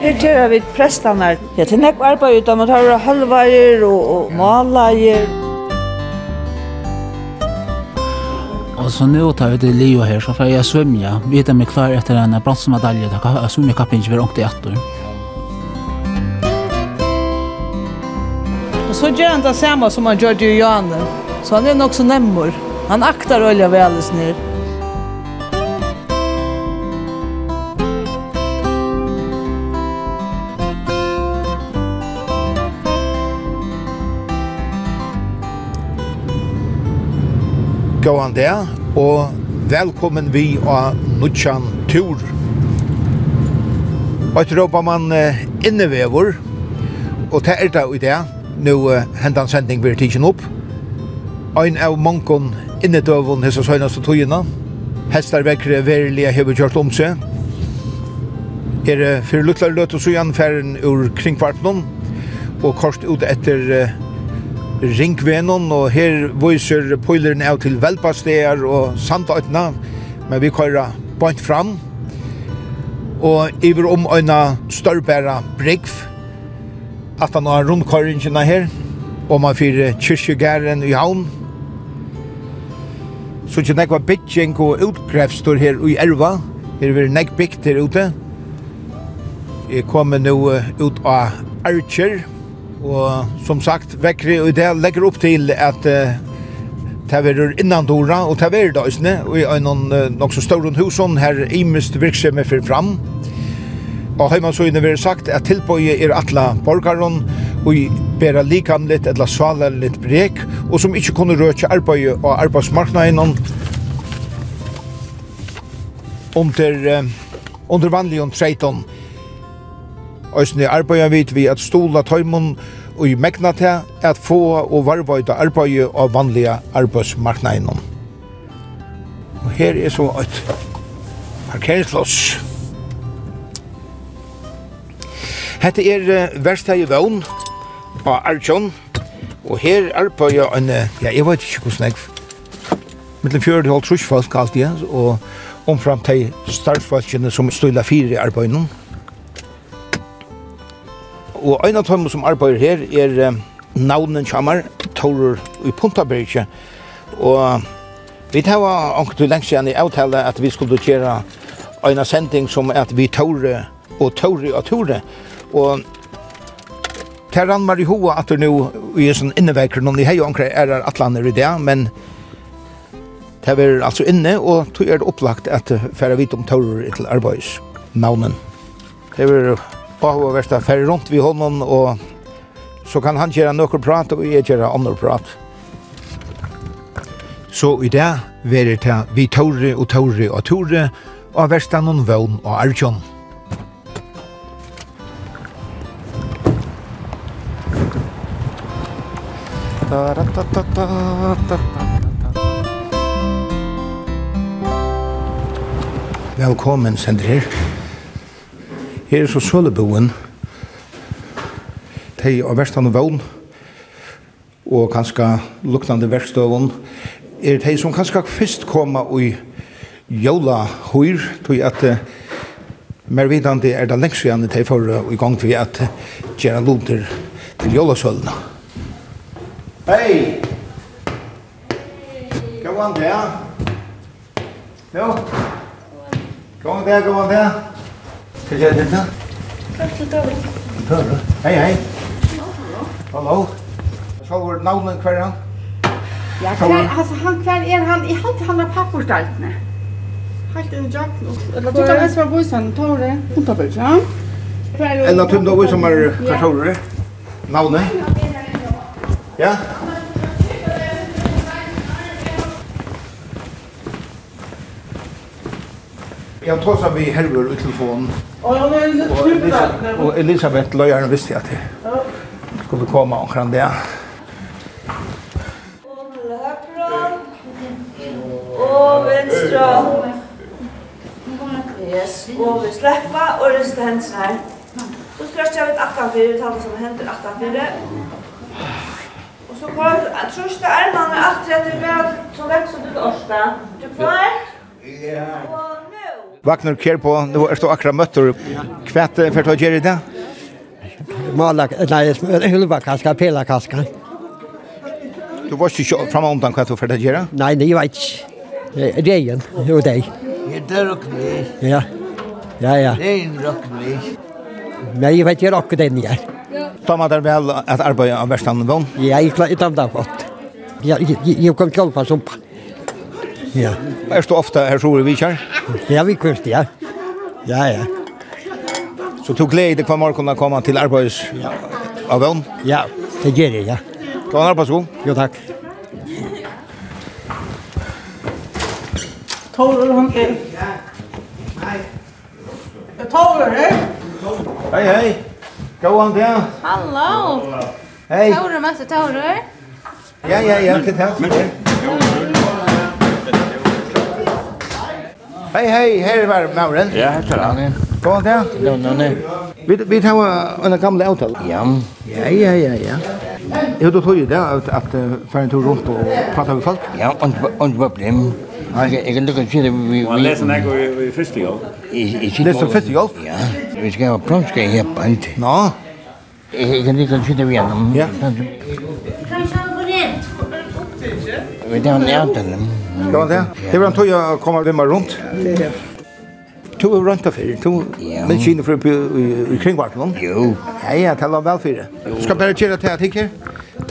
Her tør vi prestene. Ja, til nekk arbeid ut man tar halvveier og, og maleier. Og så nå tar vi til Leo her, så får jeg svømme. Vi er med klar etter en bransmedalje. Jeg svømme kappen ikke ved ångte etter. Og så gjør han det samme som han gjør det i Johanne. Så han er nok så nemmer. Han aktar olja ved alles nere. Gåan der, og velkommen vi av Nutsjan Tur. Og etter råpa man innevever, og det er det i det, nå hentan sending blir tidsen opp. Ein av mankon innedøvun hessa søgnast og togina, hestar vekkere verilige hever kjørt om seg, er fyrir luttlar løt og sujan færen ur kringkvartnum, og kort ut etter ringvenon, og her viser poileren av til velpasteer og sandøytna men vi kører bant fram, og iver om øyna størbæra bregv, at han har rundkøyringina her, og man fyrir kyrkjegæren i havn, så ikke nekva bytjeng og utgrefstor her i elva. Her er nek bygd her ute. Jeg kommer nå ut av Archer, Og som sagt, vekkri og det legger opp til at uh, det er innandora og det er døysene og i en uh, nok så større husen her imest virksomhet for fram. Og heimansøyene vil sagt at tilbøye er atle borgaren og bæra litt, eller svalerligt brek og som ikke kunne røtje arbeid og arbeidsmarknaden under, uh, under vanlig treiton. 13. Øysene arbeider vi ved at stola tøymon og i megna til at få og varvøyda arbeid av vanlige arbeidsmarknaden. Og her er så et parkeringsloss. Hette er versteg i vogn på Arjun, og her arbeider en, ja, jeg vet ikke hvordan jeg, mellom 40 og 30 alltid, og omfram til startsfolkene som støyla fire i arbeidene. Og en av dem som arbeider her er navnen Kjammar, Torur i Puntabergje. Og vi tar anker til lengst igjen i avtale at vi skulle gjøre en sending som at vi Tore og Tore og Tore. Og Per rann meg i hoa at du nå i en sånn innevekker noen i hei og anker er atlander i det, men det er altså inne, og tog er det opplagt at færre vidt om Tore til arbeids navnen. Det er Og hva der færre rundt vi honom og så kan han gjøre noen prat og jeg gjøre andre prat. Så i det verer det vi Tore og Tore og Tore og verste noen vogn og Arjun. Velkommen, sender her. Her er så søleboen. De av verstan og vogn og kanskje luknande verkstøvun er de som kanskje først koma i jola høyr tog at uh, mer vidande er det lengst igjen de for uh, i gang til at gjøre luter til jola sølna. Hei! Gå an det, ja? Jo? Gå an det, gå an det. Ska jag göra det? Tack till dörren. Hei, Hej, hej. Hallå. Så var navnen kvar han? Ja, kvar, alltså han kvar är han, i hand han har pappersdaltne. Helt en jack nu. Eller du kan ens vara bosan, tar det. Hon tar bort, ja. Eller du då som är kartorer. Navnet. Ja. Jag tar så vi helvor i telefonen. Og Elisabeth Løyeren visste jeg til. Skulle komme omkring det. Og venstre. Yes. Og vi slipper og rister hendene her. Så stretcher vi akkurat fire, tar det som hender akkurat fire. Og så går jeg tror ikke det er til akkurat til vi så lett som du orsker. Du klar? Ja. Vaknar kjer på, nu er du akkurat møtter. det for å gjøre det? Mala, nei, hulva kaska, pela kaska. Du var ikke fremme om den hva du for å gjøre? Nei, det vet ikke. Regen, jo var deg. Det råkne. Ja, ja, ja. Reien råkne. Men jeg vet ikke råkne den jeg. Ta med deg vel at arbeidet av verstanden vann? Ja, jeg klarer ikke om det godt. Jeg kom til å på pann. Ja. Er du ofte her så vi kjær? Ja, vi kvist, ja. Ja, ja. Så du gleder deg hver morgen å komme til arbeids ja. av vøn? Ja, det gjør jeg, ja. Kan du ha arbeidsgod? Jo, takk. Tåler han til? Ja. Nei. Tåler, hei? Hei, hei. Gå han til. Hallo. Hei. Tåler, masse Tåler. Ja, ja, ja, til Tåler. Hei, hei, her er Mauren. Ja, her tar han. Kom där. No, no, nej. Vi vi tar en gamle avtale. Ja. Ja, ja, ja, ja. Hur du tog ju det att att för en tur runt och prata med folk? Ja, och och problem. Nej, jeg kan lukke til det vi vi läser när vi vi första gång. I i läser första gång. Ja. Vi skal ha promska her på inte. Nå. Jag kan lukke til det vi Ja. Vi det han äter den. Ja, det. Det var en toja komma vem runt. Tu er rundt af fyrir, tu vil kine for i kringvartelen. Jo. Ja, ja, tala om velfyrir. Du skal bare kjera til at ikke.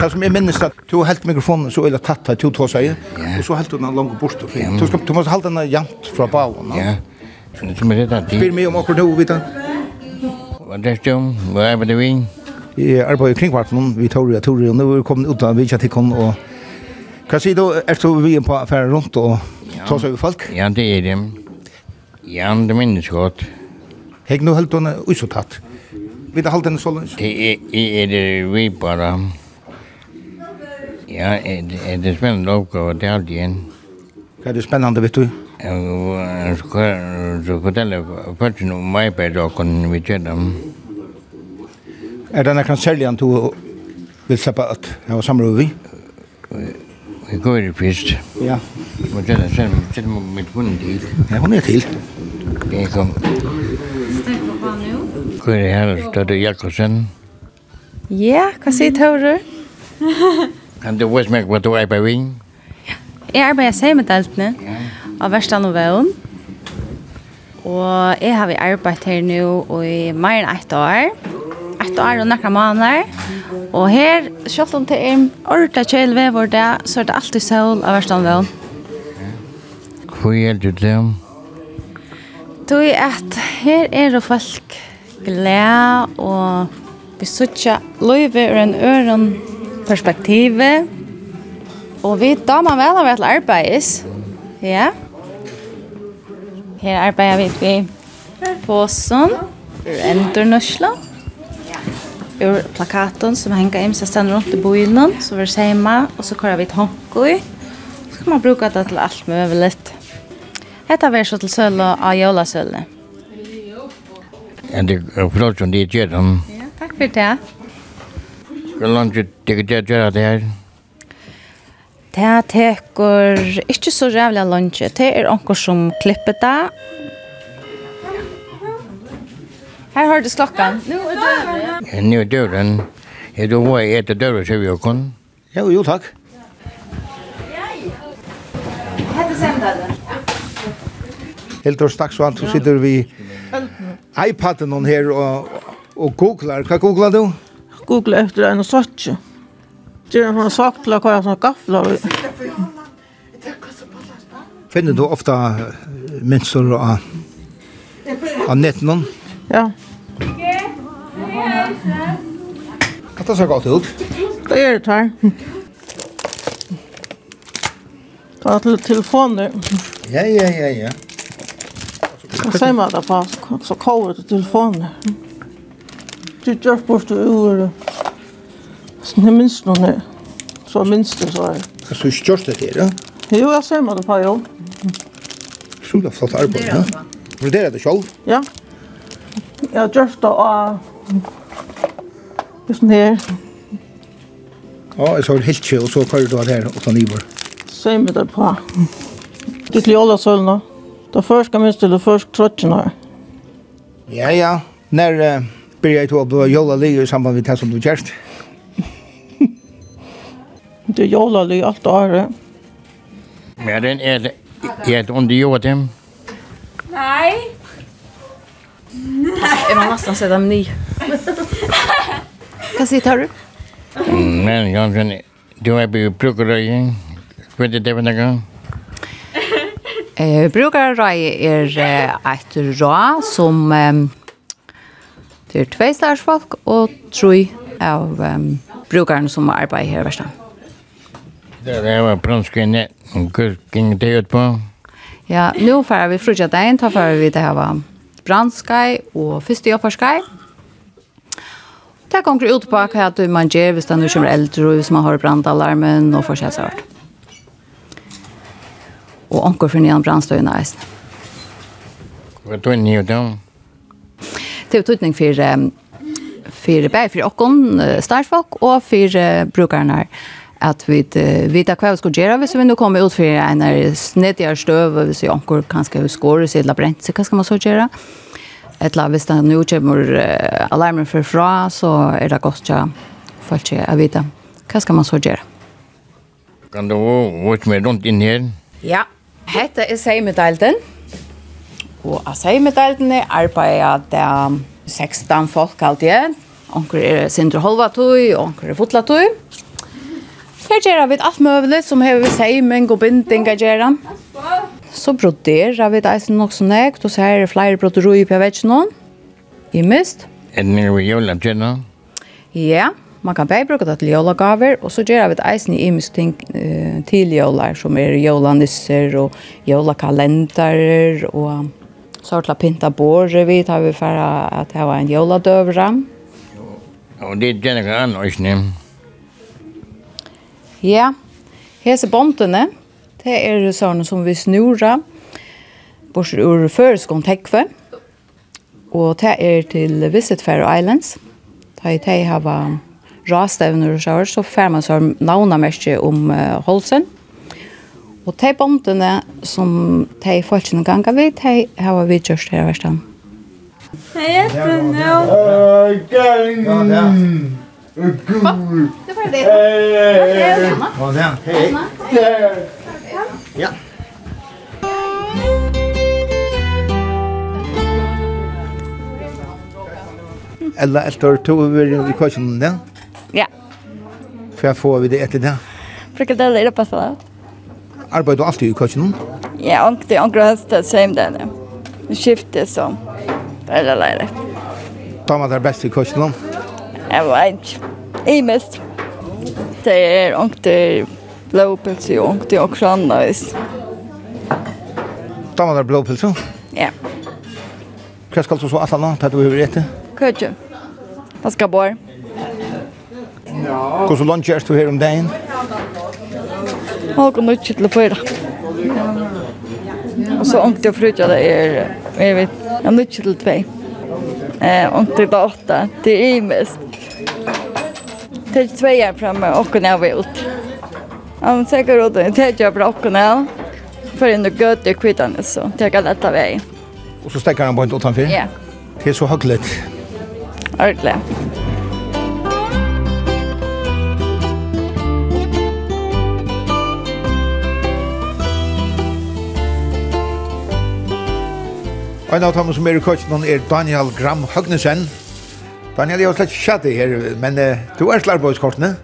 Det som jeg minnes at du helt mikrofonen så øyla tatt her, tu tås eier, og så helt du den langt bort. Du skal, du må holde den jant fra bavon. Ja. Spyr meg om akkurat du, vita. Hva er det som? Hva er det vi? Jeg arbeider kringvartelen, vi tar jo, jeg tar jo, nå er vi kommet ut av vi kjent hikken og Hva sier du? Er du vi på affæren rundt og ta seg over folk? Ja, det er det. Ja, det minnes godt. Heg nå holdt henne usotatt. Vil du holde henne så løs? Det er, er det vi bare. Ja, er det, er det spennende oppgave til alt igjen. Hva er det spennende, vet du? Jeg skal fortelle først om meg på dagen vi kjører dem. Er det noen særlig du vil slippe at jeg var sammen med vi? i Gøyrepist. Ja. Og det er selv, selv om mit hunden til. Ja, hun er til. Det kom. Stekker på her, stod det Jakobsen. Ja, hva sier Tøyre? Kan du vise meg hva du arbeider ving? Ja, jeg arbeider seg med deltene. Av Verstan og Vøen. Og jeg har arbeidt her nå i mer enn ett år ett år og nekra måneder. Og her, selv om det er en ordentlig kjell ved vår dag, så er det alltid sol av verstand vel. Hvor er det dem? Tog at her er det folk glad og vi suttja løyve ur en øren perspektive. Og vi damer vel av et arbeids. Ja. Her arbeider vi i påsen. Rentur nøsla ur plakaten som henger inn, så stender rundt i bilen, så vi er hjemme, og så kører vi et håndkå i. Så kan man bruka det til alt mulig. Hetta ver så til søle av jølasøle. Ja, det er flott som det gjør den. Ja, takk for det. Hvor langt det gjør det det her? Det tekur ikke så rævlig langt. Det er onker som klipper det, Her har du klockan. Nu är dörren. Nå er døren. Er du hva är etter døren, så vi jo kun? Jo, jo takk. Hette sendaren. Helt och stack så allt så sitter vi iPaden hon här og och googlar. Vad googlar du? Googla efter en sorts. Det er en sak til å kolla som gafflar. Finner du ofta mönster av av netten? Ja. Hatta ser godt ut. Det gjør det her. Ta til telefoner. Ja, ja, ja, ja. Hva sier man da på? Så kover til telefoner. Du gjør bort og uger. Så det minst noen her. Så minst det så her. Så du gjør det her, ja? Jo, jeg sier man da på, jo. Så det er flott arbeid, ja? Vurderer det selv? Ja. Jeg gjør det av Det sånn her. Ja, jeg så en helt kjø, og så kører du av her, og ta nivåer. Så er vi der på. Det er alle sølene. Da først skal vi stille først trøttene her. Ja, ja. Når uh, blir jeg til å bli jolla lige i samband med det som du kjørst? det er jolla lige alt året. Ja, den er det. Er det under jorden? Nei. Nei. Jeg må nesten se dem nye. Hva sier tar du? Men, jeg kan Du er på brukerøye. Hva er det var noe? Eh, brukerøye er et rå som det er tve slagsfolk og tre av um, brukerne som arbeider her i Vestland. Det var brunskene, hva gikk det ut på? Ja, nu får vi frutja dagen, da får vi det her var brannskai og første jobbarskai. Mm Det kommer ut på hva man gjør hvis det kommer eldre, og hvis man har brandalarmen og får forskjellig sart. Og anker for nyan brandstøyene er eisen. Hva er det nye da? Det er utnytning for, for bæg, for åkken, startfolk, og for brukerne her at vi uh, vet hva vi skal gjøre hvis vi nå kommer ut for en snedig støv, hvis vi anker kanskje skårer, eller brent, så hva skal man så gjøre? Ja eller hvis det nå kommer uh, alarmen for fra, så er det godt å få ikke å vite. Hva skal man så gjøre? Kan du vårt med rundt inn her? Ja, dette er seimedalten. Og av seimedalten er arbeidet av 16 folk alltid. Onker er Sindre Holvatøy, onker er Fotlatøy. Her gjør vi alt mulig som har vi seimen og binding å gjøre. Ja så broderer vi det eisen nok så nekt, og så er det flere broderoi på vekk noen. I mist. Er det nere jola tjena? Ja, man kan bare bruke det til jolagaver, og så gjør vi det eisen i mist ting uh, til jolar, som er jolanisser og jolakalendere, og så har vi pinta båret vidt, har vi for at det var en joladøvra. Og det er tjena kan anna, ikke Ja, hese bontene, Det er sånn som vi snurra, bors ur føreskånd tekve, og det er til Visit Fair Islands. Da jeg teg hava rastevner og sjøer, så fer man som navnamerskje om uh, Holsen. Og de bondene som de folkene ganger vi, de har vi gjørst her i verstand. Hei, Espen, ja. Hei, Espen, ja. Kom, det var det. Hei, hei, hei. Hei, hei, hei. Ja. Ella efter to över i kursen ja? Ja. För jag får vi det etter det. Frikadeller är på så. Arbetar du alltid i kursen? Ja, och det är höst same där nu. Det skiftar så. Eller lära. Tar man det bästa i kursen? Jag vet inte. Jag mest. Det är ångter blåpils ju och det är också annars. Tar man det blåpils? Ja. Hva skal du så alle nå, til du over etter? Køtje. Da skal bor. Hvordan lunsj er du her om dagen? Håkon utkitt til fyra. Og så ångte jeg frutja det er, jeg vet, jeg nutkitt til tvei. Eh, ångt til åtta, det er imest. Til tvei er fremme, åkken er vi ute. Ja, säkert åt det. Det är bra och när. För en gött det kvittan så. Det kan lätta väg. Och så stäcker han på en åt. Ja. Det är så högligt. Ordentligt. En av dem som er i køkken er Daniel Gram Høgnesen. Daniel, jeg har slett kjatt det her, men uh, du er slart på utkortene?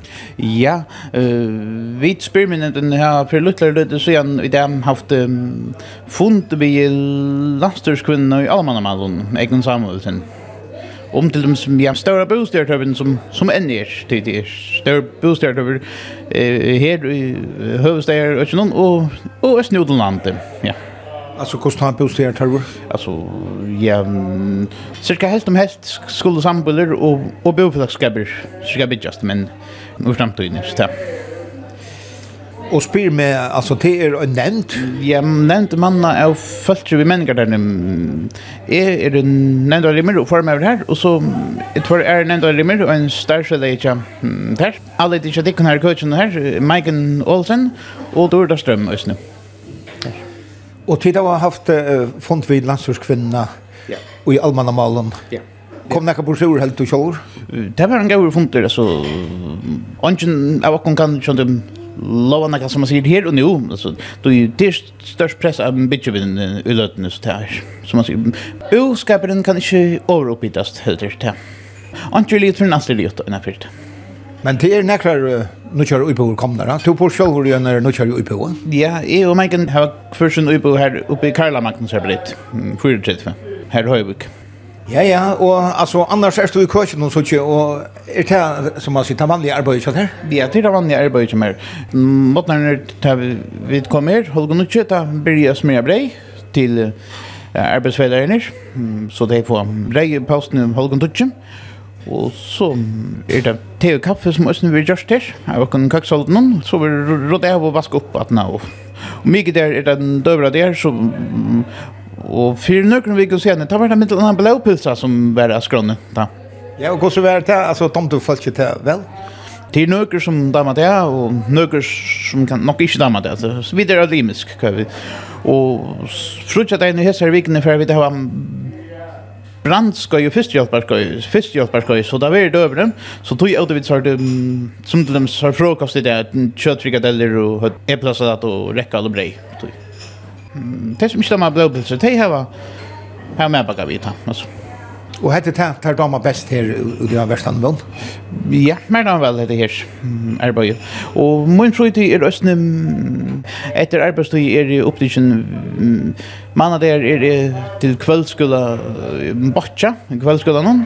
Ja, uh, vi spyr min den her for luttler Lødde, så igjen i dem haft um, fund vi landstyrskvinnen i Almanamalen, Egnan Samuelsen. Om til dem som jeg større bostyrtøven som, som enn er tidligere. Større bostyrtøver uh, her i uh, Høvestager, Østjønland og, og Østnjodelandet, ja. Yeah. Alltså kost han posterar tarvor. Alltså ja cirka helt om helt skulle sambuller och och boflaxskabber. Ska bli just men nu framt inne så Og spyr med, altså, det er nevnt? Ja, nevnt manna er følt vi mennesker der. Jeg er nevnt av rimmer og form over her, og så jeg tror er nevnt av rimmer og en større leitja her. Alle er ikke dikken her, køkken her, Maiken Olsen og Dorda Strøm, nu. Och tid har haft uh, fond vid landsurskvinna ja. och i allmänna malen. Ja. Kom näka på sjur helt och sjur? Det var en gång funder, altså. Ongen av oss kan känna lova nekka som man sier her og nu. Altså, då er ju det störst press av bytjevinn i løtene en det er. Som man sier. Uskaparen kan inte överuppbytas helt det. Ongen är lite för en astrid i åtta innanför. Men det er nekrar nukjar uipo kom der. Du på sjølv hvor gjerne nukjar uipo. Ja, jeg og Maiken har en uipo her oppe i Karla Magnus så blitt. 34. Her Høyvik. Ja, ja, og altså, annars er du i køkken og sånn, og er det, som man sier, det vanlige arbeidet som her? Ja, det er det vanlige arbeidet som her. Måten er det vi kommer, holder noe kjøtt, da blir jeg smyr brei til arbeidsveilerne, så de får brei i posten holder noe kjøtt, Og så er det te og kaffe som også vi gjørst her. Jeg var kun kaksolden noen, så vi rådde av å vaske opp at nå. Og mye der er den døvra der, så... Og for nøkken vi kan se senere, da var det mitt annan blåpilsa som var av skrønne. Ja, og hvordan var det? Altså, tom du folk til vel? Til nøkker som damer det, og nøkker som kan nok ikke damer det. Så videre er limisk, hva vi. Og frutja deg nu hessar vikene for vi har brandskøy og førstehjelparskøy, førstehjelparskøy, så da var det over dem, så tog jeg ut av um, som de sa frokost i det, kjøttfrikadeller og eplasalat og rekka og brei. Det som ikke de har blåpilser, de har med bakka vidt, altså. Og hette det tar dama best her ut av Vestan vel. Ja, mer han vel hette her arbeid. Og min fritid er østne etter arbeidstid er i opptidsen manna der er til kveldsskola botcha, kveldsskola noen.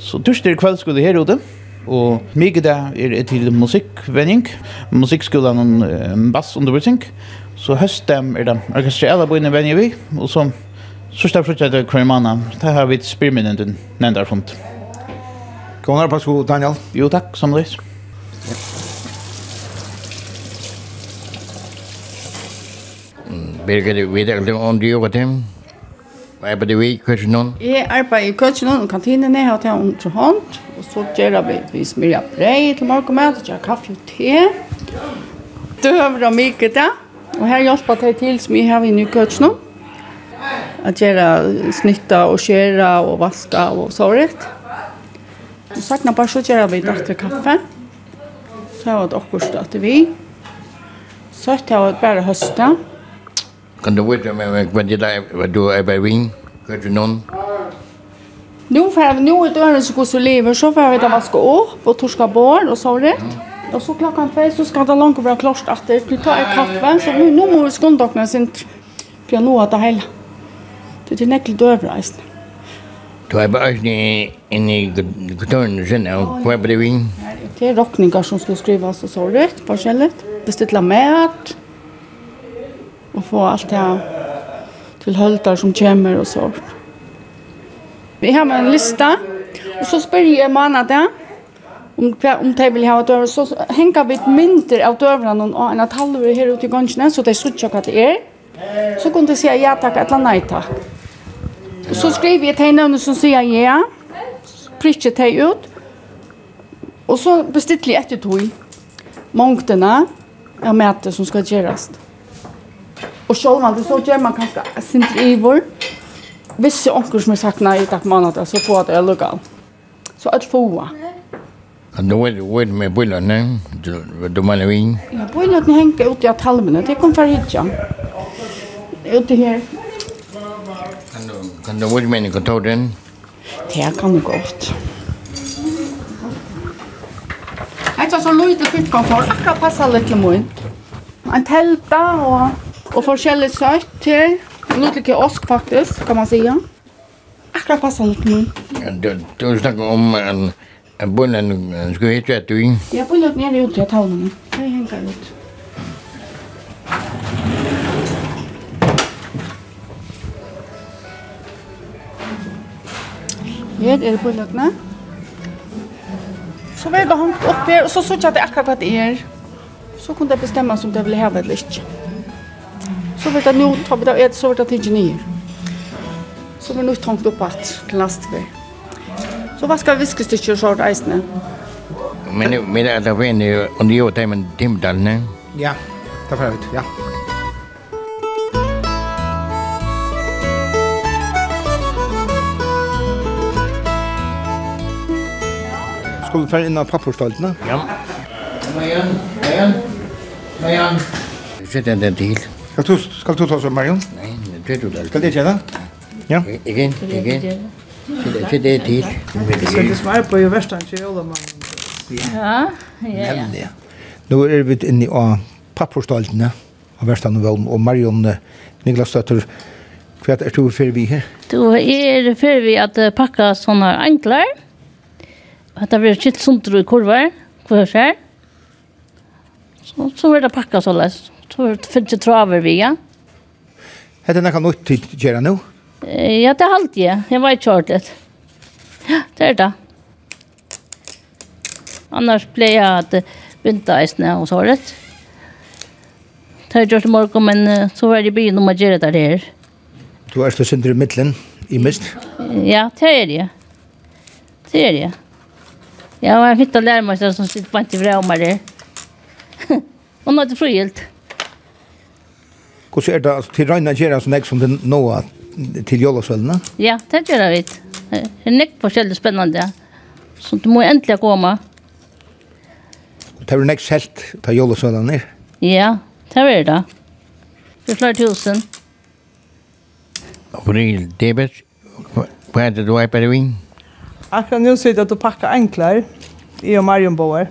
Så tørst er kveldsskola her ute. Og mye der er til musikkvenning, musikkskola noen bassundervisning. Så høstem er det orkestrella bøyne venner vi, og så Så står det til Krøymana. Det har vi et spyrminnen du nevnte her funnet. På sko, Daniel. Jo, takk, samtidig. Birgit, vi er du om du jobber til? Hva er det vi kanskje noen? Jeg arbeider i køkkenet og kantinene, er her til hun til hånd. Og så gjør vi, vi smyrer brei til morgenmat, gjør kaffe og te. Døver og mykete. Og her hjelper jeg til som jeg har i køkkenet at gjøre snitta och skära och vaska och så rett. Og saknar bara så gör vi datter kaffe. Så har vi också at vi. Så att jag bara hösta. Kan du veta med vad det där hva du er by ring? Kan du? Nu får vi nu ett öre så går så lever så får vi ta vaska upp och torska bort och så rätt. Och så klockan 5 så ska det långt vara klart att det tar kaffe så nu nu måste skondokna sin pianoa ta hela. Det er nekkel døvreisen. Du er bare ikke inne i kulturen du og hva er det vi? Det er rockningar som ska skrivas og såret, forskjellig. Beställa mat og få alt det til høldar som kommer og så. Vi har med en lista, og så spør jeg manna det, om, om de vil ha døver, så henger vi et mynter av døverne og en at halver her ute i gansjene, så de suttet hva det er. Så kunne de si ja takk, eller nei takk. Og så skriver jeg til någon som sier ja. Prikker till ut. Og så bestiller jeg etter tog. Mångtene av mäter som ska göras. Och så man så gjør man kanske sint ivor. Vissa onkel som har sagt nej takk månader så får att jag lugga. Så att få. Men då är det med bøllene. nej? Du mener vi? Ja, bullen henger ute i talmene. Det kom för hit, ja. Ute här. Kan du være med i kontoren? Det kan du godt. Jeg tar så lite fytkonfor, akkurat passer litt til min. En telta og, og forskjellig søtt til. Litt like osk faktisk, kan man sige. Akkurat passer litt til min. Du, du snakker om en, en bunnen, skulle hitte et du inn? Ja, bunnen nede ute i tavnen. Det henger ut. Her er bulløkene. Så var jeg hengt opp her, og så såg jeg at det akkurat hva det er. Så kunne jeg bestemme om det ville heve eller ikke. Så vil det nå, ta vi det et, så vil det ikke nye. Så vil det nå hengt opp alt til neste vei. Så hva vaskar viskestykker og sånt eisene. Men, men det er det venner, og det er jo det med dimdalene. Ja, det var det, ja. Ja. skulle få inn av papporstoltene. Ja. Marian, Marian, Marian. igjen, kom. Sett en den til. Skal du, skal du ta oss om, Marion? Nei, det tror du aldri. Skal det gjøre det? Ja. Igjen, igjen. Sett det til. Skal du svare på jo verst han kjører, da, Ja, ja, ja. Nå er vi inne i papporstoltene av Verstan og og Marion Niklas Støtter. Hva er det du fyrir vi her? Du er fyrir vi at pakka sånne anklar att det blir kitt sundur í kurvar, kvar skær. Så så verður pakka så læs. Så verður finnst traver vi ja. Hetta nakka nýtt til gera nú. Ja, det halt jeg. Jeg var i kjortet. Ja, det er det. Annars ble jeg at begynte eisene og såret. Det har jeg gjort i morgen, men så var det i byen om å gjøre det her. Du er stå synder i midtelen, i mist? Ja, det er det. Det er det. Ja, og jeg fikk å lære meg sånn som sitter bare til fra om her. og nå er det frigilt. Hvordan er det altså, til Røyna gjør det sånn jeg som det nå er til Jolosvellene? Ja, det gjør jeg vidt. Det er nekt forskjellig spennende. Så du må endelig komme. Det er nekt selt til Jolosvellene ned? Ja, det er det. Det er flere tusen. Hvor er det, David? Er det du er på det vinn? Akkurat nu sitter jag och packar enklar i och Marion Marienboer.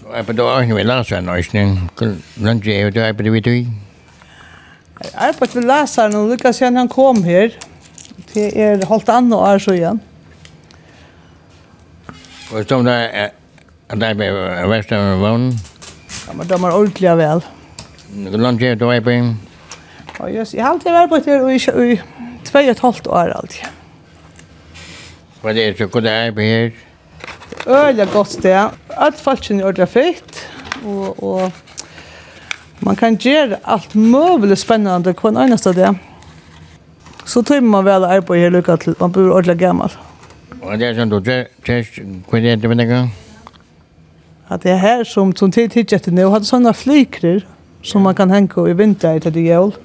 Så är på då har ni väl läsa en ösning. Kan du ge det på det vet du? Är på att läsa nu Lucas sen han kom här. Det är hållt andra år så igen. Och som där att där blev västra vån. Ja, men de har ordentliga väl. är du ge det på? Ja, jag har alltid varit på det i 2,5 år alltid. Hva er det som kunne på her? Øyla godt sted. Alt falskjen er ordentlig fint. Og, og man kan gjøre alt mulig spennende på en eneste sted. Så tror man vel arbeid her lukka til man blir ordentlig gammel. Og det er sånn du tjest, hva er det med deg? At det er her som, som tid tidsetter nå, hadde sånne flykrer som man kan henge i vinter til det jævl.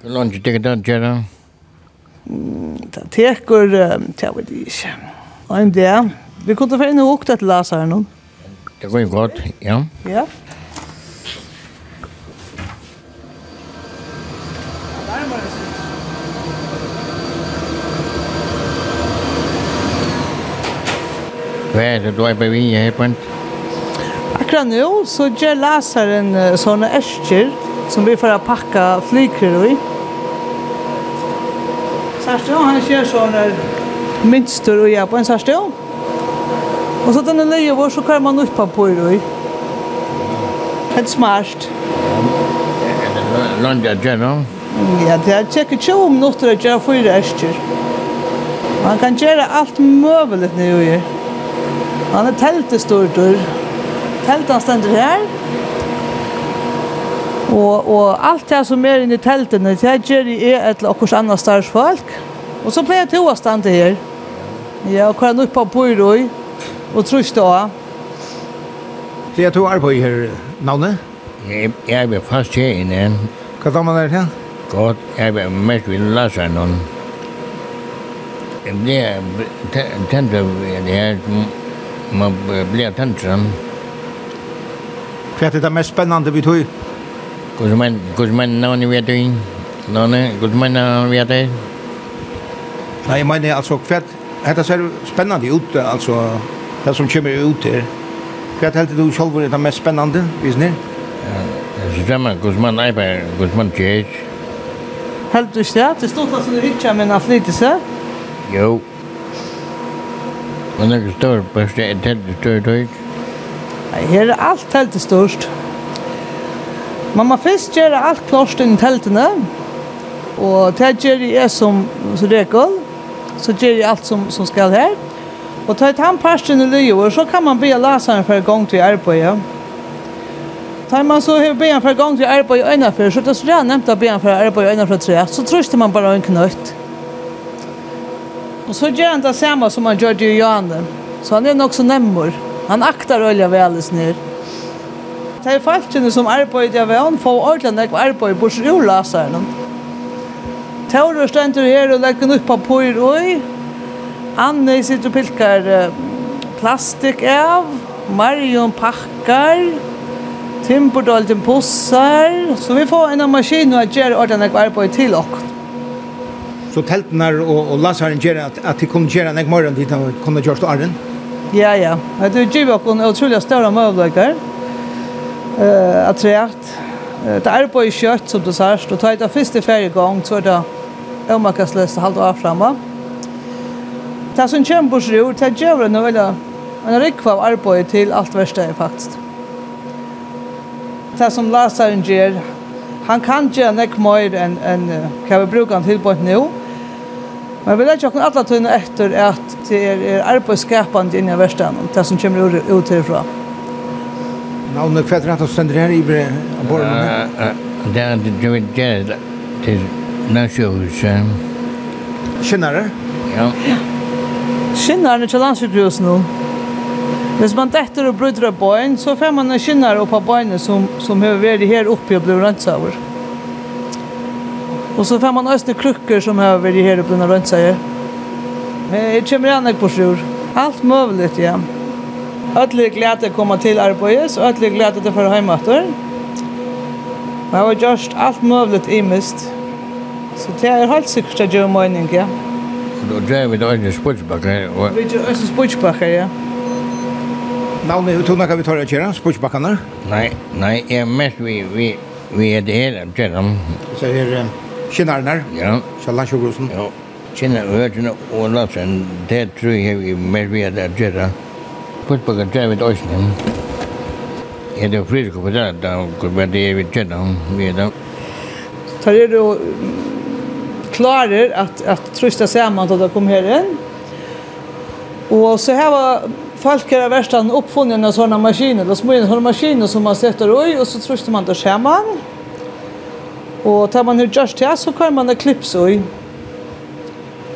Hvor langt er det da, Gerard? det teker, det vet jeg ikke. Og en del. Vi kunne få inn og åkte til Lasa her nå. Det går jo godt, ja. Ja. Hva er det du er på vinje her på en? Akkurat nå så gjør laseren sånne ærsker som vi får pakka flyker i. Ja. Sarstå, han ser sån där mönster och jag på en sarstå. Og så den leje var så kan man upp på på det. Helt smart. Landa gärna. Ja, det er tjekka tjo om något att göra fyra äskjer. Man kan göra allt möjligt nu. Han er teltestortur. Teltan stender her. Og, og alt det som er inne i teltene, det gjør jeg er et eller annet annet større folk. Og så pleier jeg til å stande her. Ja, og kan oppe på byrøy, og trus det også. Pleier du arbeid her, navnet? Jeg, jeg er fast her inne. Hva tar man der til? Godt, jeg er mest vil lese noen. Jeg blir tent av det her, man blir tent Hva er det mest spennende vi tog? Guzman, Guzman no ni vi atui. No ne, Guzmán no vi atui. Nej, jag menar alltså kvärt. Detta ser spännande ut altså det som kommer ut här. Kvärt helt du själv det mest spännande, visst ni? Ja, det är man Guzmán Aibar, Guzman Jej. Helt du stät, det stod at du rycka men att lite så. Jo. Men det står på det det stort det. Här är allt helt stort. Men man først gjøre alt klart inn i teltene, og det gjør jeg som, som regel, så gjør jeg alt som, som skal her. Og ta et handparsten i løyver, så kan man be laseren for gang til arbeidet. Tar man så hur ben för gång till arbeidet i øynene för så det så jag å be han för arbeidet i øynene för tre så tröstar man bara en knøtt. Och så gör han det samma som han gjorde i Johan. Så han är nog så nämmer. Han aktar olja väl alls ner det er folkene som arbeider av vann får ordentlig ikke arbeid bort ur laseren. Tore stender her og legger opp pyr og Anne sitter og pilker plastik av, Marion pakkar, Timberdolten pussar, så vi får en av maskinen og gjør ordentlig ikke arbeid til oss. Så teltene og, og laseren gjør at, at de kunne gjøre en morgen dit de kunne gjøre til ståren? Ja, ja. Det er jo ikke noen utrolig større møvlegger. Ja eh att trätt. Det är på i kött som du särst och tar det första färje gång så då om man kan slösa halvt av framma. Det som kommer på det till Jövren nu eller en räck av arbete till allt värsta är faktiskt. Det som Lazaren ger han kan göra näck mer än en kan vi bruka till på nu. Men vi lägger också alla tunna efter att det är arbetsskapande inne i värsta. Det som kommer ut härifrån. Navnet kvart rett og stender her i borgen? Det er det vi gjør til landsjøhuset. Kjenner Ja. Kjenner det til landsjøhuset nå? Hvis man detter og bryter av bøyen, så får man en kjenner opp av bøyene som, som har vært her oppe og blir rønnsaver. Og så får man også krukker som har vært her oppe og blir rønnsaver. Jeg kommer igjen ikke på sjur. Alt mulig, ja. Ja. Alle er glede å komme til arbeids, og alle er glede til å få hjemmetter. Men jeg har gjort alt mulig i mist. Så det er helt sikkert at jeg gjør mening, ja. Og det er vi da en spørsmålbakker, ja. Vi gjør også spørsmålbakker, ja. Navnet, tror du vi tar det kjære, spørsmålbakkerne? Nei, nei, jeg er mest vi, vi, vi er det hele kjære. Så er det her, Ja. Kjallan Sjogrusen? Ja. Kjenner øyne og Lapsen, det tror jeg vi mest vi er det kjære. Ja. Puttbaka drevet Øysene. Jeg er fri på det, da kunne det jeg det, vi om videre. Så er du klarer at, at trusta sammen til det kom her inn. Og så her var folk her i verstaden oppfunnet en sånne maskiner, eller små sånne maskiner som man setter i, og så trusta man det sammen. Og tar man hur just här så kan man klipsa i.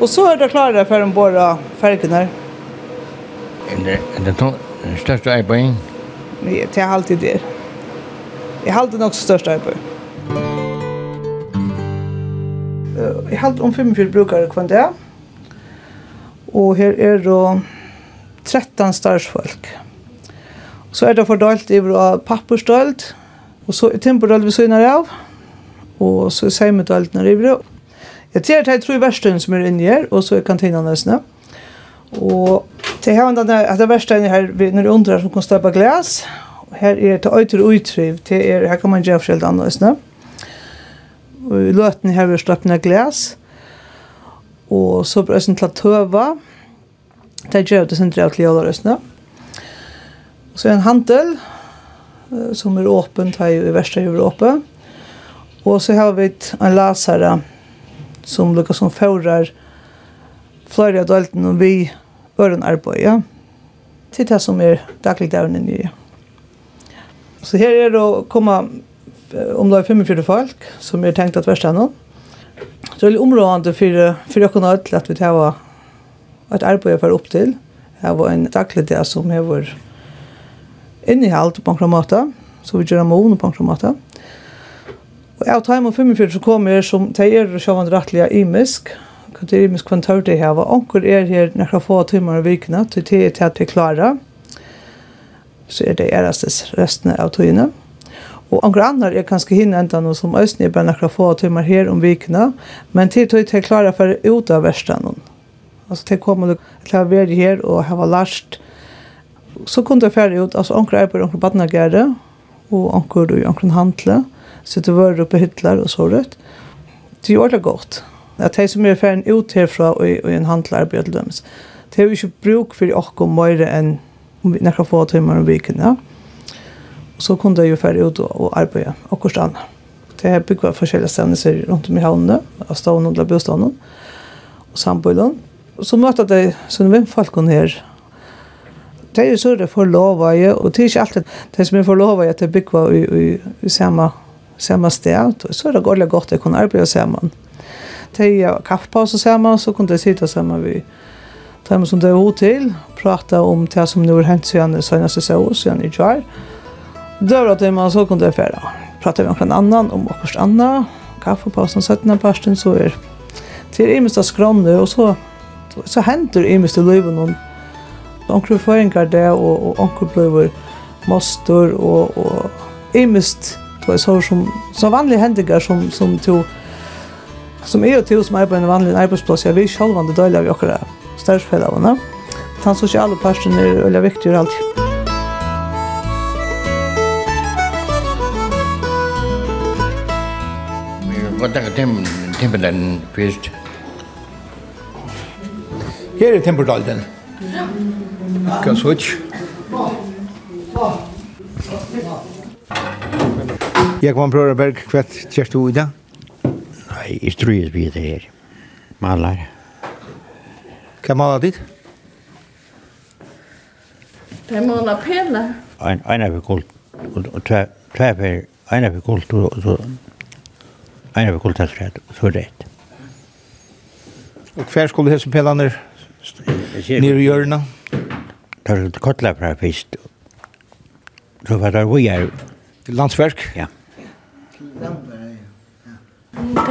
Och så är det klara för en bara färgen här. Er det største arbeid? Ja, det er alltid det. Jeg har alltid nok størst arbeid. Jeg har om 45 brukere kvann det. Og her er det 13 starsfolk. Så er det fordelt i papperstølt, og så er timperdølt vi synet av, og så er seimedølt når det er Jeg ser at jeg tror verstøyen som er inne her, og så er kantina nesten. Og Det har den där det värsta är här när du undrar som kan stöpa glas. Här är det åter utriv. Det är här kan man göra skilda annars, ne? Och i löten här vi släppna glas. Och så blir det sånt töva. Det gör det sånt att ljöda röst, ne? Så en handel som är öppen här i värsta Europa. Och så har vi en läsare som lukkar som förar flera delten och vi øren arbeid, ja. Til det som er dagligdagen i nye. Så her er det å komme omlag 45 folk som er tenkt at verste nå. Så det er områdende for, for dere nå til at vi tar et arbeid for opp til. Det var en daglig dag som har vært innehalt på en måte, så vi gjør mån på en måte. Og jeg tar med 45 som kommer som teier og sjåvandrettlige imisk, hva det er minst kvantar det her, og onker er her nekra få timmar i vikene, til det er til at vi klarer, så er det erastes resten av tøyene. Og onker annar er kanskje hinne enda noe som østene er bare nekra få timmar her om vikene, men til tøy til klara for ut av versten noen. Altså til kommer du til å være her og hava lært, så kunne det færre ut, altså onker er på onker badnagere, og onker du i onker handle, så det var oppe hytler og så rett. Det gjør det godt at de som er ferdig ut herfra og, og en handlarbeid til dem, det er jo ikke bruk for åkken mer enn nekka få timer om viken, ja. Og så kunne de jo ferdig ut og, og arbeide akkurat annet. Det er bygget forskjellige stedninger rundt om i havnene, av stavene og bostadene, og samboilene. Og så møter de sånne vindfolkene her, det er jo så det får forlova i, og det er ikke alltid det som er får forlova i at det bygger i, i, i samme, samme sted, så er det godt godt å kunne arbeide sammen de har kaffepause sammen, så kunne jeg sitte sammen vi dem som det er hod til, prate om det som nu har hendt siden det seneste seo, siden i kjær. Døra til man så kunne jeg fære. Prate med noen annan om akkurat anna, kaffepausen, 17. parsten, så er til imest av skrannet, og så, så henter imest i livet noen onkel føringar det og og onkel bløver Moster, og og imist det er så som så vanlige hendinger som som to Som jeg og til som er på en vanlig arbeidsplass, jeg vil selv om det døylig vi jokkere størrelsfellene. Den sosiale parten er veldig viktig og alt. Vi kan godt takke først. Her er Timperdalen. Kan switch. Jeg kan prøve Berg, hva kjørte du i dag? Nei, jeg tror jeg blir det her. Maler. Hva maler ditt? Det er maler pele. Ein, ein er kult. Og tve per, ein er kult, og så... Ein er bekult, og så er rett. Og hver skulle hese pelene nere i hjørna? Det er kottla fra fyrst. Så var det vi er... Landsverk? Ja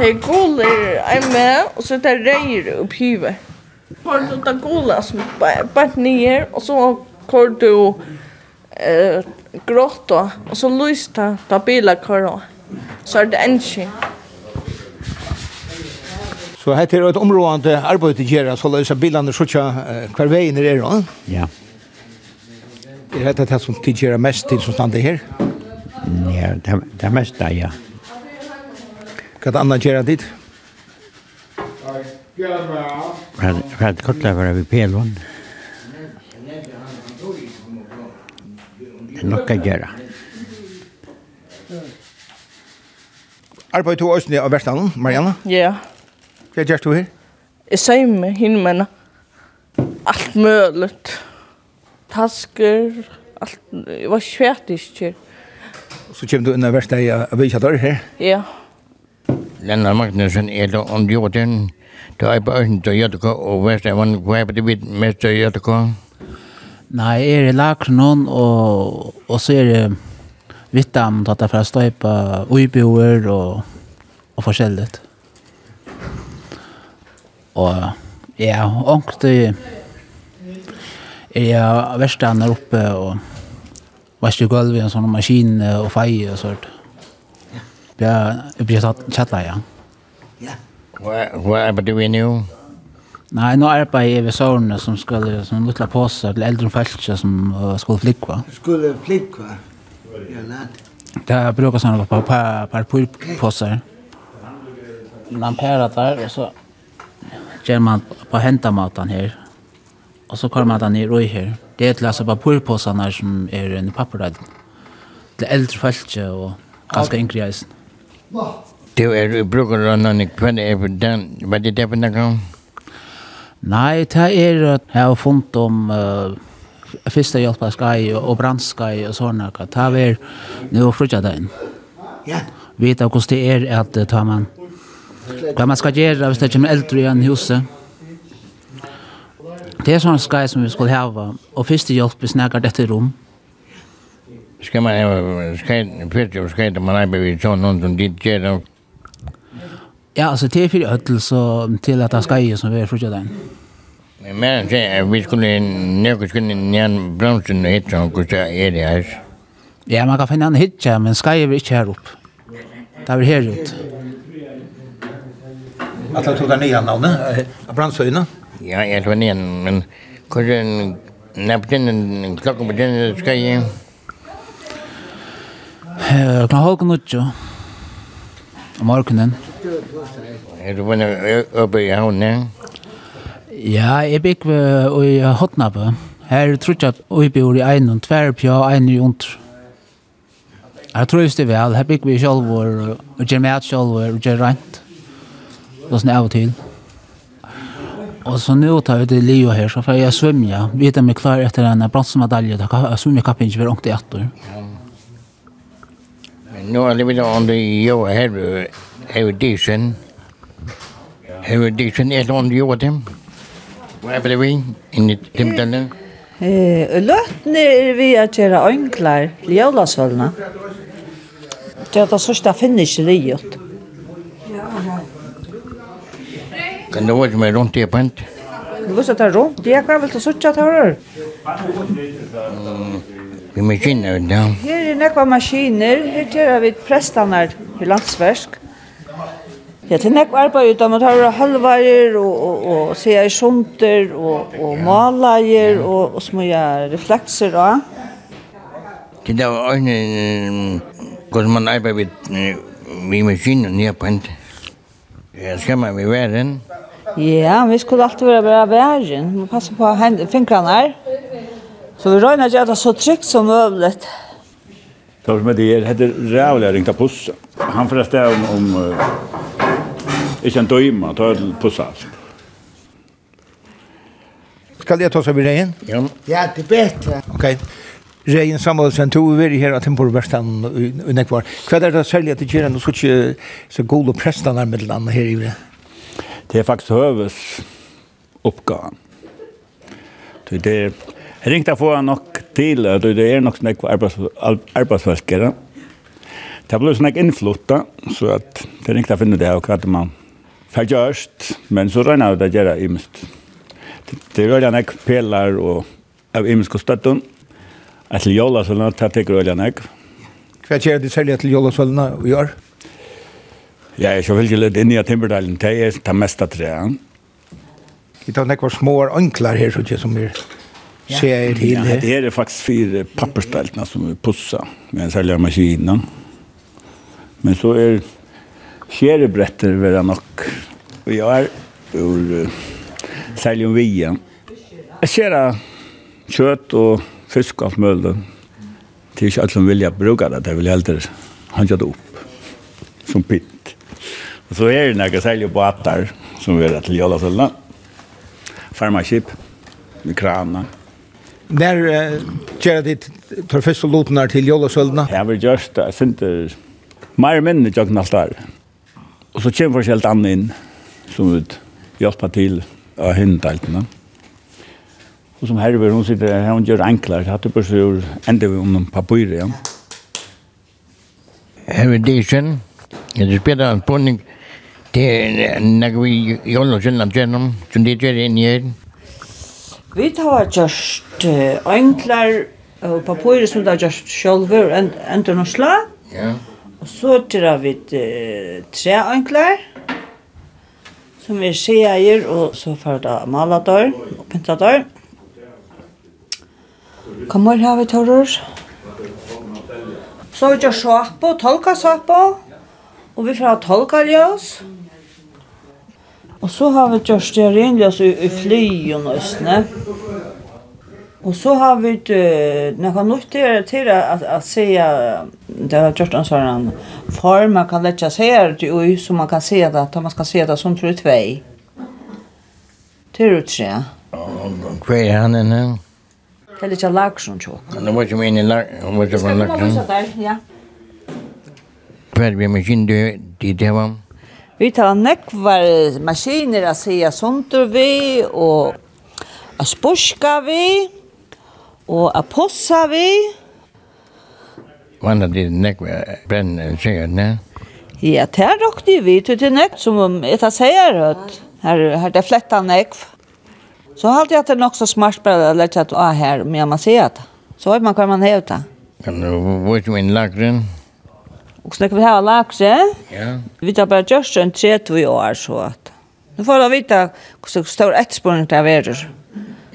det er guler er med, og så det er reier opp Har du det er som bare nyer, og så kår du eh, grått, og så lyst det, da biler kår også. Så er det enskje. Så här är ett område arbete gör så lösa bilarna så tjå kvar vägen är då. Ja. Det heter det som tidigare mest tid som stannar här. Ja, det det mesta ja. Hva er det anna gjør dit? Hva er det kortleg var vi pelån? Det er nok å gjøre. Arbeid to østene av Vestanen, Marianne? Ja. Hva gjør du her? Jeg sier med henne, men alt mulig. Tasker, alt, jeg var svært ikke. Så kommer du inn av Vestanen av Vestanen her? Ja. Ja. Lennart Magnussen är då om jorden. Då är på östen till JTK och Västervann. Vad är det vid mest till JTK? Nej, er i Lakronon og, og så er det Vittam som tar för att stöpa Uiboer og, og forskjelligt. Og ja, ångt är jag värsta här uppe och varsågod vid en sånn maskin og feie og sånt uppe uppe chatta ja. Ja. vad what det do nu? new? Nej, nu är på i som skulle som lilla påse till äldre folk som skulle flickva. Skulle flickva. Ja, nej. Där brukar såna på på på påsar. Man pærar där och så ger man på henta matan här. Och så kommer man ner och här. Det är ett på papurpåsarna som är en papperad. Det äldre folk och ganska yngre eisen. Det er brukar å noen kvann er på den, hva er det på den gang? Nei, det er at jeg har funnet om uh, første hjelp av skai og brandskai og sånne. Det er nå frutja den. Ja. Vita hvordan det er at det tar man. Hva man skal gjøre hvis det kommer eldre igjen i huset. Det er sånne skai som vi skulle hava. Og første hjelp vi snakker dette rom. Mm Ska man ha skate, pyrt och skate, man är vid sån någon som dit ger Ja, alltså det är för ödel så till att han ska ju som vi är fortsatt den. Men mer än det, vi skulle, nöka skulle nyan bromsen och hitta och så är det här. Ja, man kan finna en hitja, men ska ju inte här upp. Det är väl här ut. Att han tog den nya av brandsöjna? Ja, jag tror nyan, men kanske en, när på den, klockan på den ska ju... Klokkan halv nutjo. Om morgenen. Er du vann oppe i havnen? Ja, jeg bygg i Hotnabe. Her tror jeg at vi bor i en og tver pja, en i under. Her tror jeg det vel. Her bygg vi selv og gjør med selv og gjør rent. Og sånn av og til. Og så nå tar vi det Leo her, så får jeg svømme. Vi vet om jeg klarer etter en bransmedalje, da kan jeg svømme kappen ikke være ångt i etter. Ja nu no, a little bit det the your head, every decent. Every decent om det jo with him. What happened we in the Timdana? Eh, løtene er vi at gjøre ønklar til jævlasølene. Det er det sørste finnes i livet. Kan du vise med rundt i pent? Du vet at det er rundt? det er hva vil du sørste at jeg har? vi maskiner, ja. Her er nekva maskiner, her tera vi prestanar i landsversk. Ja, til nekva arbeid utan man tar halvarer og, og, og sier i sunder og, og malager og, og små reflekser av. Det var øyne, hvordan man arbeid vi maskiner nye på hente. Ja, skal man vi være? Ja, vi skulle alltid være bra væren. Man passer på fingrene her. Så vi røyner ikke at det er så trygt som mulig. Det var med det her, heter Rævlig ringte Pusse. Han forresten om, om uh, ikke en døyma, ta et Pusse alt. Skal jeg ta seg ved regn? Ja. Ja, det er bedre. Ok. Regn Samuelsen, to er her av Temporverstaden og Nekvar. Hva er det særlig at det gjør noe så ikke så god og prestan her med landet her i det? Det er faktisk høves oppgaven. Det er Jeg ringte få nok til, at det er nok snakk arbeidsvelkere. Det ble snakk innflutta, så at jeg ringte finne det og hva det man får gjørst, men så regner jeg det gjøre imest. Det er veldig nok pelar og av imest og støtten. Etter så det teker veldig nok. Hva gjør det særlig til jålasølene å gjøre? Ja, jeg er selvfølgelig litt inne i Timberdalen, det er det meste treet. Det er nok små ankler her, så ikke som er ser till. Ja, det er faktisk faktiskt fyra som vi pussar med en særlig maskin. Men så är skärebrätter vara nog. Och jag är ur sälja via. Jag skära kjøtt og fisk og alt mulig. Det är ikke alt som vill jag bruka det. Det vill jag hellre det upp som pitt. Og så är det några særlig båtar som vi har till Jollasölda. Farmarskip med kranar. När gör det tar första låten där till Jollasölden? Jag vill just jag synte mer män i jag nästa där. Och så kommer helt annan in som ut hjälpa till av hindeltarna. Och som här hon sitter här hon gör anklar. Det hade på sig ur ända om en papper ja. Heavy Division. Det spelar en bonning. Det är när vi jollar sen genom. som det är det Vi tar har gjort enklar og papyrer som det har gjort selv og ender noe slag. Ja. Og så tar vi tre enklar som er skjeier og så får det der og pentador. Hva må har vi tar oss. Så har vi gjort sjåp og tolka sjåp og vi får ha tolka ljøs. Mm. Og så har vi gjort det renligt alltså i flyen og østene. Og så har vi när kan nog til till att att se, det har gjort en sånn form man kan lägga sig här till oj så man kan se det att man ska se det som tror två. Till utse. Ja, Hva er han inne? Det är lite laxon tjock. Men det var ikke min laxon, var ju min laxon. Ja. Kvar vi med kind det det var Vi tar nekvar maskiner att säga sånt vi och att sporska vi och att possa vi. Vanna det nekvar bränn tjejer, ne? Ja, det här råkte vi till til nekv som jeg tar sier, at her, her det flättar nekv. Så halte jeg at det er nok så smart bara att lära at att ah, her, men man ser det. Så vet man hva man har det. Kan du vara in lagren? Og så vi ha lagse. Ja. Vi tar bare just en 30 år så at. Nu får vi vite hvordan stor etterspørning det er.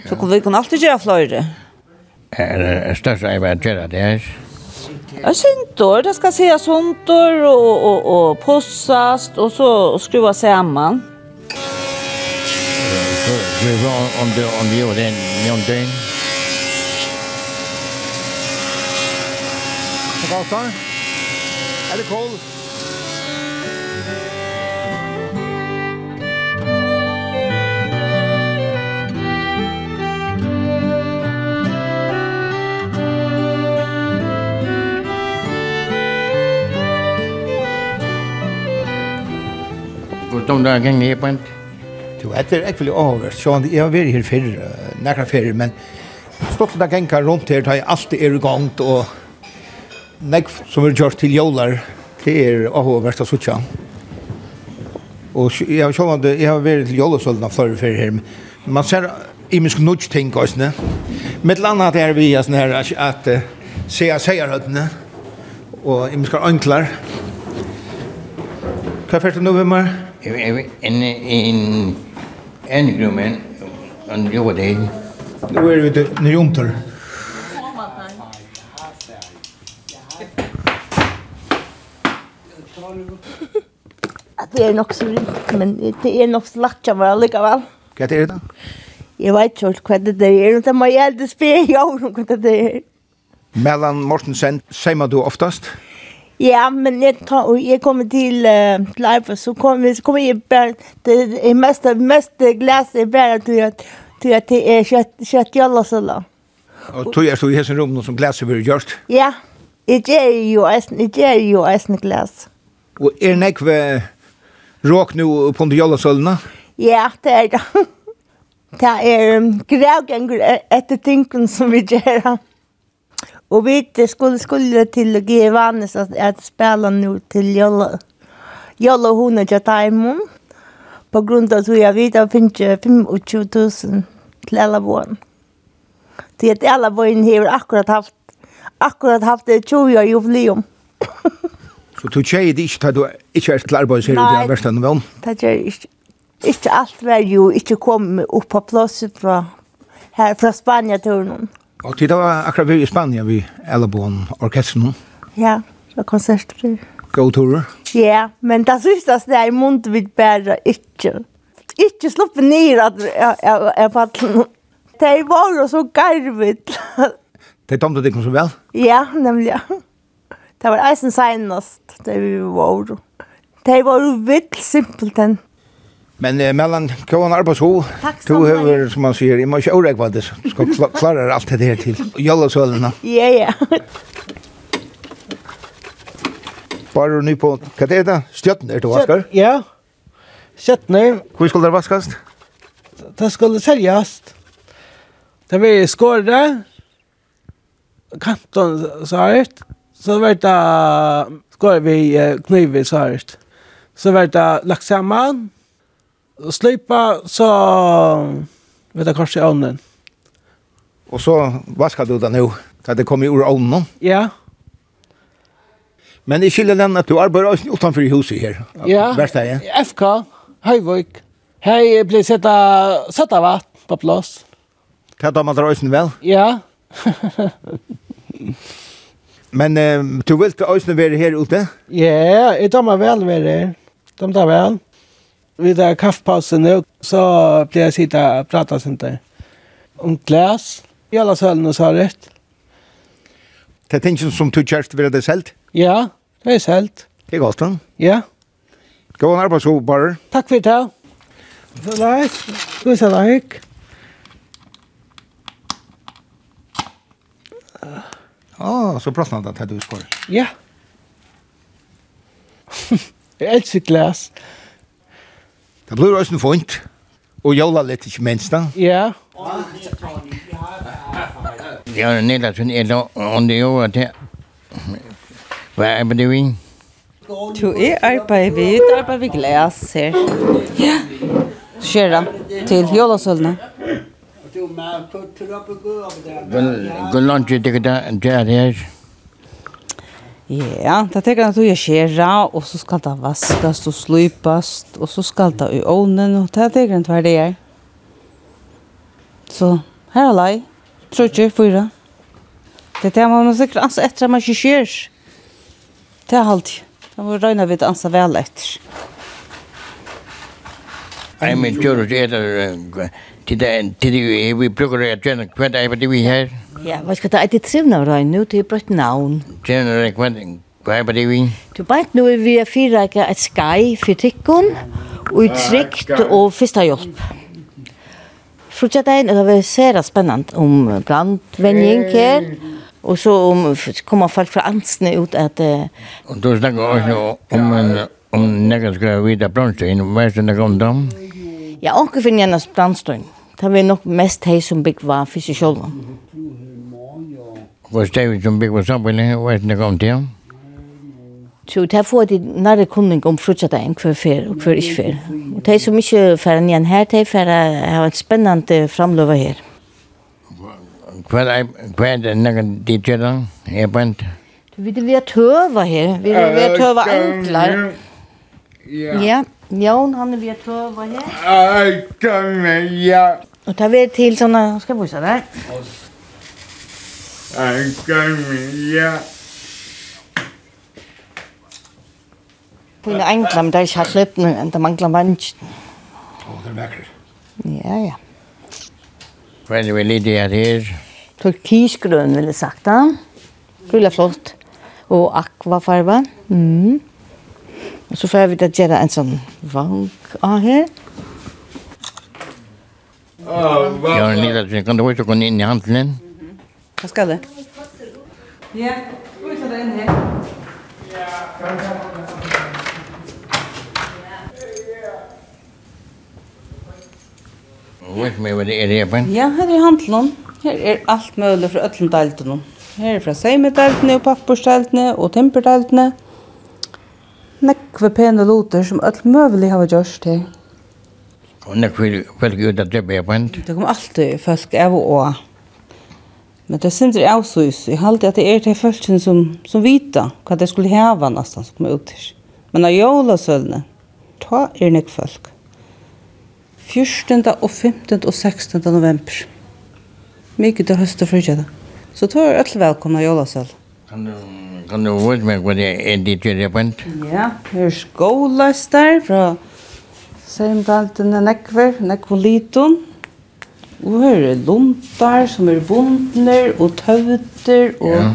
Så kan vi kan alltid gjøre fløyre. Er det største jeg bare gjør det er? Ja, sintor, det ska säga sontor och och och pussas och så skruva samman. Vi var om det om vi gjorde en någonting. Vad sa du? Er det kål? Hvordan da gikk ned på en? Jo, etter er ikke veldig overvist. Så jeg har vært her før, nekra før, men stått da gikk rundt her, da jeg alltid er i gang, og Nek som er gjort til jølar, det er Aho og Versta Sucha. Og jeg har sjåvand, jeg har vært til jølasølna flere før her, men man ser imisk nudge ting også, Med landa er vi er sånn her at se jeg sier høttene, og imisk er anklar. Hva nu 1. november? En, en, en grummen, en jødeg. Nå er vi til Njomtor. At det er nok så rikt, men det er nok så lagt av meg likevel. Hva er det da? Jeg vet ikke hva det er, men det må jeg aldri spille i år om hva det er. Mellan Mortensen, sier du oftast? Ja, men jeg, tar, jeg kommer til uh, til Eifer, så kommer kom jeg bare, det er mest, mest glas er bare til at, til at det er kjøtt, kjøtt jalla Og tog er så i hessen rum som glas er gjort? Ja, jeg gjør jo eisen, jeg gjør jo eisen glas. Og er nekve råk nu på de jollasølene? Ja, det er det. Det er grævganger etter tingene som vi gjør. Og vi skulle skulle til å gi vannes at spela nu til jolla. Jolla hun er taimun. På grunn av at vi har vidt å finne 25 000 til alle våren. Til at alle våren har akkurat haft akkurat haft det 20 år jubileum. Så du tjejer det ikke, du ikke er til arbeid, sier du det er verste enn vel? Nei, det er ikke. Ikke alt var jo ikke kommet opp på plåset fra, her, fra Spania-turen. Og til det var akkurat vi i Spania, vi Elabon orkestren. Ja, det var konserter. Go turer? Ja, men det synes det er i munt vi bare ikke. Ikke sluppe ned at jeg fattelig. Det var jo så garvet. Det tomte deg så vel? Ja, nemlig, ja. Det var eisen senast, det vi var. Det var jo vitt simpelthen. Men eh, mellan Kåan Arbasho, du høver, som man sier, jeg må ikke åregva det, skal kla klare alt det her til Jallasølene. Ja, ja. Bare ny på, hva er det? Stjøttene er det vasker? Ja, stjøttene. Hvor skal det vaskes? Det skal selges. Det vil skåre, kanton, så her, Så vart det skår vi knivet så här. Så vart det lagt samman. Och slipa så vet jag kanske ånden. Och så vaskar du då nu. Det kommer ur ånden. Ja. Men i skiljer den att du arbetar utanför huset här. Ja. Värsta är. FK, Höjvik. Hej, jag blir sätta av vatt på plats. Kan du ha med deg? Ja. Men eh, du vil til Øysene være her ute? Ja, jeg tar meg vel være her. De tar vel. Vi tar kaffepausen nå, så blir jeg sitte og prate sånt der. Om glas, i alle sølene så rett. Det er ting som du kjørst ved det selv? Ja, det er selv. Det er godt, da. Ja. Gå og nærmere så bare. Takk for det. Så leis. Du er så leik. Ja, så pratar han att du skor. Ja. Jeg elsker glas. Det blir også en fint. Og jola litt ikke minst da. Ja. Ja, det er nede til en dag, og det er over til. Hva er det vi? Du er arbeid vi, arbeid vi glas her. Ja. Skjer da, til jolasølene. Ja. Hvor langt er det der her? Ja, det tenker jeg at du gjør skjera, og så skal det vaskast og slupast, og så skal det i ovnen, og det tenker jeg at det er. Så her er lei, tror ikke, fyra. Det er det man må sikkert ansa etter at man ikke skjer. Det er alltid. Det må røyne vi ansa vel etter. Nei, men tror det er det til det vi bruker det, Jenna, hvad er det, vi her Ja, hva skal der, er det trivende at regne nu, til brøtt navn navn. hva hva er det, vi? Du bare nu, vi er fire rækker et skai for tikkun, og i og første hjelp. Frutja dagen, det var sera spennant om brandvenning her, og så om, kommer folk fra ansene ut at... Og du snakker også om, en om, om, om, om, om, hva er det om, om, dem? Ja, onker finner jeg næst brandstøyen. Det var nok mest hei som bygg var for seg selv. Hvor stedet som bygg var samfunnet, hva er det kom til? Så det får de nære kunning om frutsadeien, hver fer og hver ikke fer. Og de som ikke fer igjen her, de fer har et spennende framløve her. Hva er det nære de tjøder? Er bant? Vi er ved tøve her. Vi er ved tøve anklar. Ja. Ja. Jon, han er vet vad vad här. Aj, kom ja. Och ta vi till såna, ska vi se där. Aj, kom med ja. På en enklam där jag släppt nu, det manglar vant. Åh, det er vackert. Ja, ja. Vad är vi lidiga här? Turkisgrön vil jag sagt. Kul flott. Och akvafarva. Mm. Og så får vi da at en sånn vank av her. Jeg har en liten ting, kan du også gå inn i handelen? Hva skal det? Ja, gå ut av inn her. Vet er det det er det på? Ja, her er handelen. Her er alt mulig fra øtlendaltene. Her er fra seimedeltene og pappersteltene og timperdeltene nekve pene loter som öll mövlig har gjort her. Og nekve folk ut at det er bænt? Det kom alltid folk av og av. Men det synes jeg også ut. Jeg halte at det er til folk som, som vita hva det skulle heva nesten som kom ut her. Men av jålasølene, ta er nek folk. 14. og 15. og 16. november. Mykje til høst og frydgjøda. Så ta er alle velkomna jålasøl. Kan du kan du vite meg hva det er ditt jødepent? Ja, her er skåløster fra Seimdalten nekver, Nekvoliton. Og her er luntar som er bundner og tøvter og ja.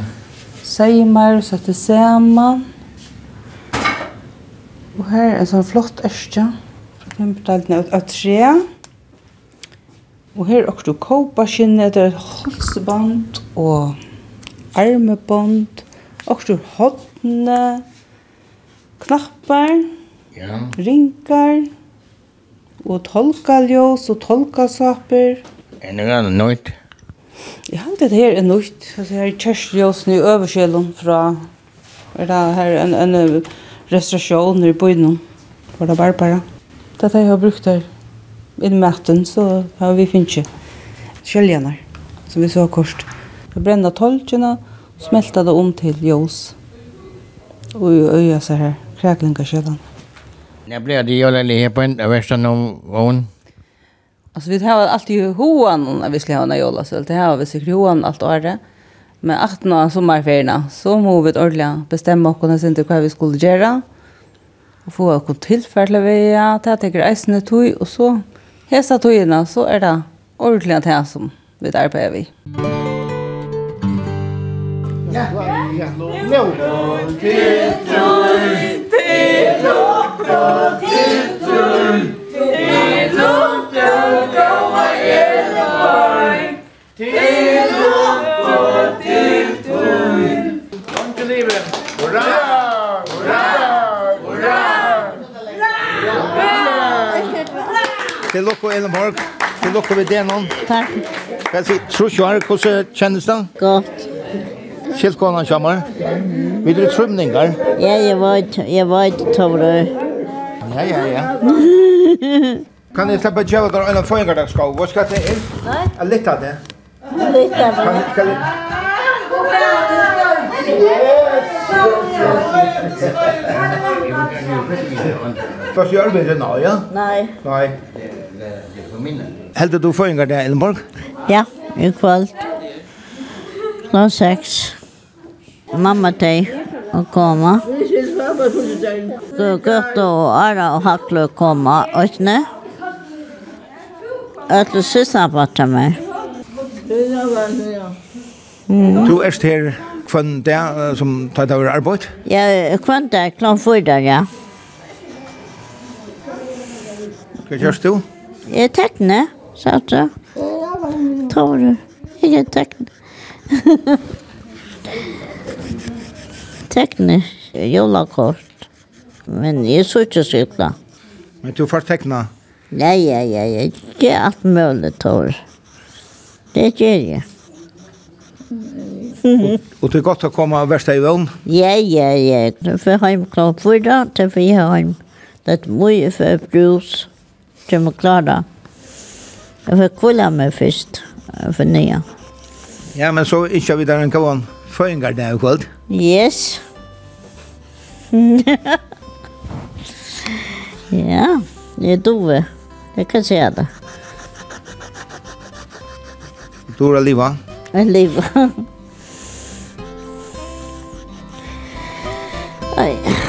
seimer og sette saman. Og her er en sånn flott ærstja fra Seimdalten av tre. Og her er også kåpaskinnet, det er et halsband og armebånd Okstur hodne, knappar, ja. Ringar. og tolkaljås og tolkasaper. Er det grann nøyt? Jeg halte det her er nøyt. Altså her er kjørsljósen i øverskjelen fra er det her en, en restaurasjon i byen for det barbara. Det har jeg brukt her i maten, så har vi finnet kjøljener som vi så kort. Vi brenner tolkene, smelta det om til ljós. Og i øya seg her, kræklinga skjelan. Jeg ble det jo leilig her på en av versta noen vogn. Altså, vi har alltid hoan når vi skal ha en jola, så det har vi sikkert hoan alt året. Men att av sommarferierna så må vi ordentlig bestemme oss inte hva vi skulle gjøre. Og få oss tilfelle vi, ja, det tenker eisene tog, og så hesa togene, så er det ordentlig det som vi arbeider vi. Musikk Ja, ja. Lov til til lov til tøy, til til gåa til lov til tøy. Kom til livet. Hurra! Hurra! Hurra! Til lukk Elenborg. Til. Takk. Jeg tror ikke hva kjennes det? Godt. Kjeltkonan kommer. Vil du trymningar. Ja, jeg vet, jeg vet, Tore. Ja, ja, ja. kan jeg slippe djeva der en føringardagsgåv? Hva skal det inn? Nei? Litt av det. Litt av det. Kan, skal jeg... Fast gjør vi det nå, ja? Nei. Nei. Heldig du føringar det, Elmborg? Ja, i kveld. Klokka seks mamma teg og koma. Gøtta og Ara og Hakle koma, øyne. Øyne sysna bata meg. Du erst her kvann der som tar over arbeid? Ja, kvann der, klann fyrir ja. Hva gjørs du? Jeg tekne, sa du. Tore. Jeg er tekne. tekne jolakort. Men jeg så ikke sykla. Men du får tekna? Nei, ja, ja, ja. Det er alt mulig, Tor. Det gjør jeg. Og, og det er godt å komme og være i vogn? Ja, ja, ja. Det er for hjem klart for da, det er for hjem. Det er mye for brus. Du må klare. Jeg får kvile meg først, for nye. Ja, men så ikke vi der en kvann. Føringar det er kvöld. Yes. ja, det er dove. Jeg kan se det. Du är liva? Jeg är liva. Oj.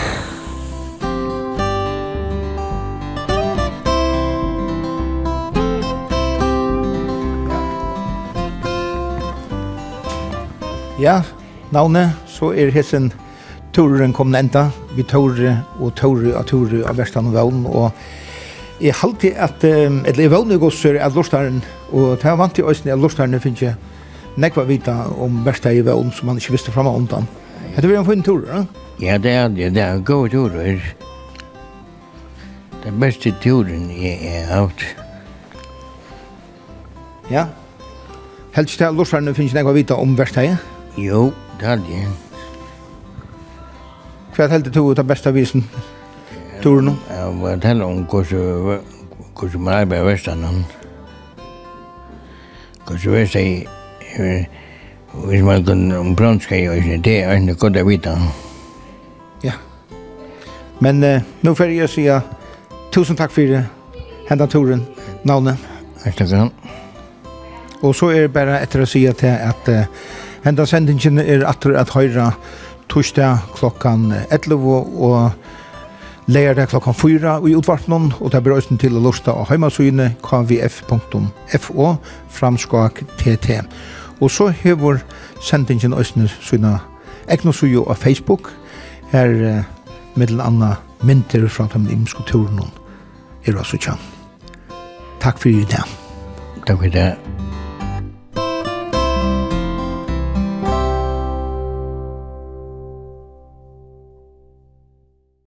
Ja, navnet, så er hessen Toren kom enda, vi Tore og Tore og Tore av Vestan og Valen, og jeg halte at, eller jeg vågne gosser at lortaren, og det er vant til òsne at lortaren finnes ikke nekva vita om Vestan i Valen som man ikke visste framme om den. Hette vi en fin tur, ja? Ja, det er det, det er en god tur. Den beste turen jeg har haft. Ja, helst til at lortaren finnes nekva vita om Vestan Jo, det er det. Hva er heldig du ut av besta visen? Tror du nå? Jeg var tell om hvordan man arbeider i Vestanen. Hvordan vi sier, hvis man kan om bronska i øyne, det er ikke godt å vite. Ja. Men uh, nå får jeg si tusen takk for hendan turen, navnet. Takk skal du ha. Og så er det bare etter å si til at uh, Henda sendingen er atter at høyra torsdag klokkan 11 og leirdag klokkan 4 i utvartnån, og det blir også til å lusta av heimasynet kvf.fo framskak tt. Og så hever sendingen også sina egnosujo av Facebook, her eh, middel anna mynter fra de imske turen er også kjent. Takk for i dag. Takk for i dag.